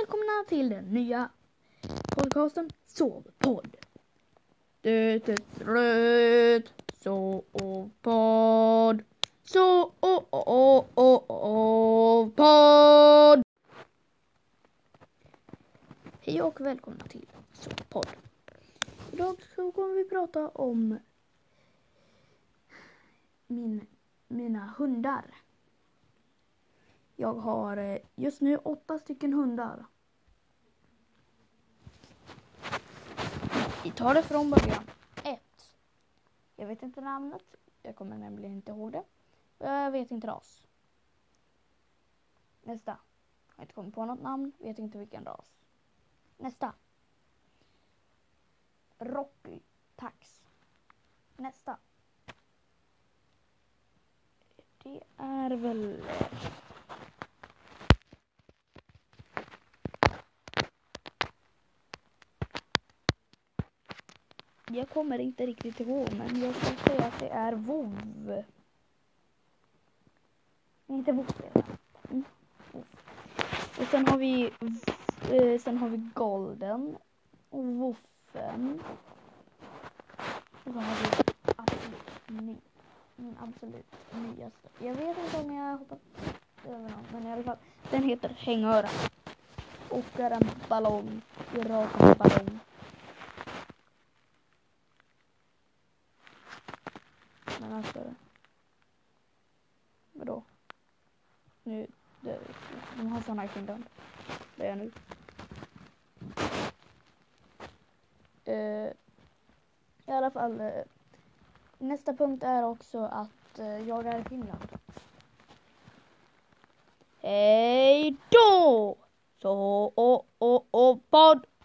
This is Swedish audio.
välkomna till den nya podcasten Sovpodd. Det är Sovpodd. Sovpodd. Hej och välkomna till Sovpodd. Idag så kommer vi prata om min, mina hundar. Jag har eh, just nu åtta stycken hundar. Vi tar det från början. Ett. Jag vet inte namnet. Jag kommer nämligen inte ihåg det. Jag vet inte ras. Nästa. Jag har inte kommit på något namn. Vet inte vilken ras. Nästa. Rocky Tax. Nästa. Det är väl... Jag kommer inte riktigt ihåg men jag skulle säga att det är vov. Nej, Inte vov. Mm. Och sen har vi eh, sen har vi golden och woffen. Och så har vi absolut ny, min absolut nyaste. Jag vet inte om jag har hoppat över någon men i alla fall. Den heter hängöra. Och är en ballong. Rak ballong. Men alltså. Vadå? Nu, det, de har såna i Finland. Det är jag nu. Uh, I alla fall. Uh, nästa punkt är också att uh, jag är i Finland. Hej då! Så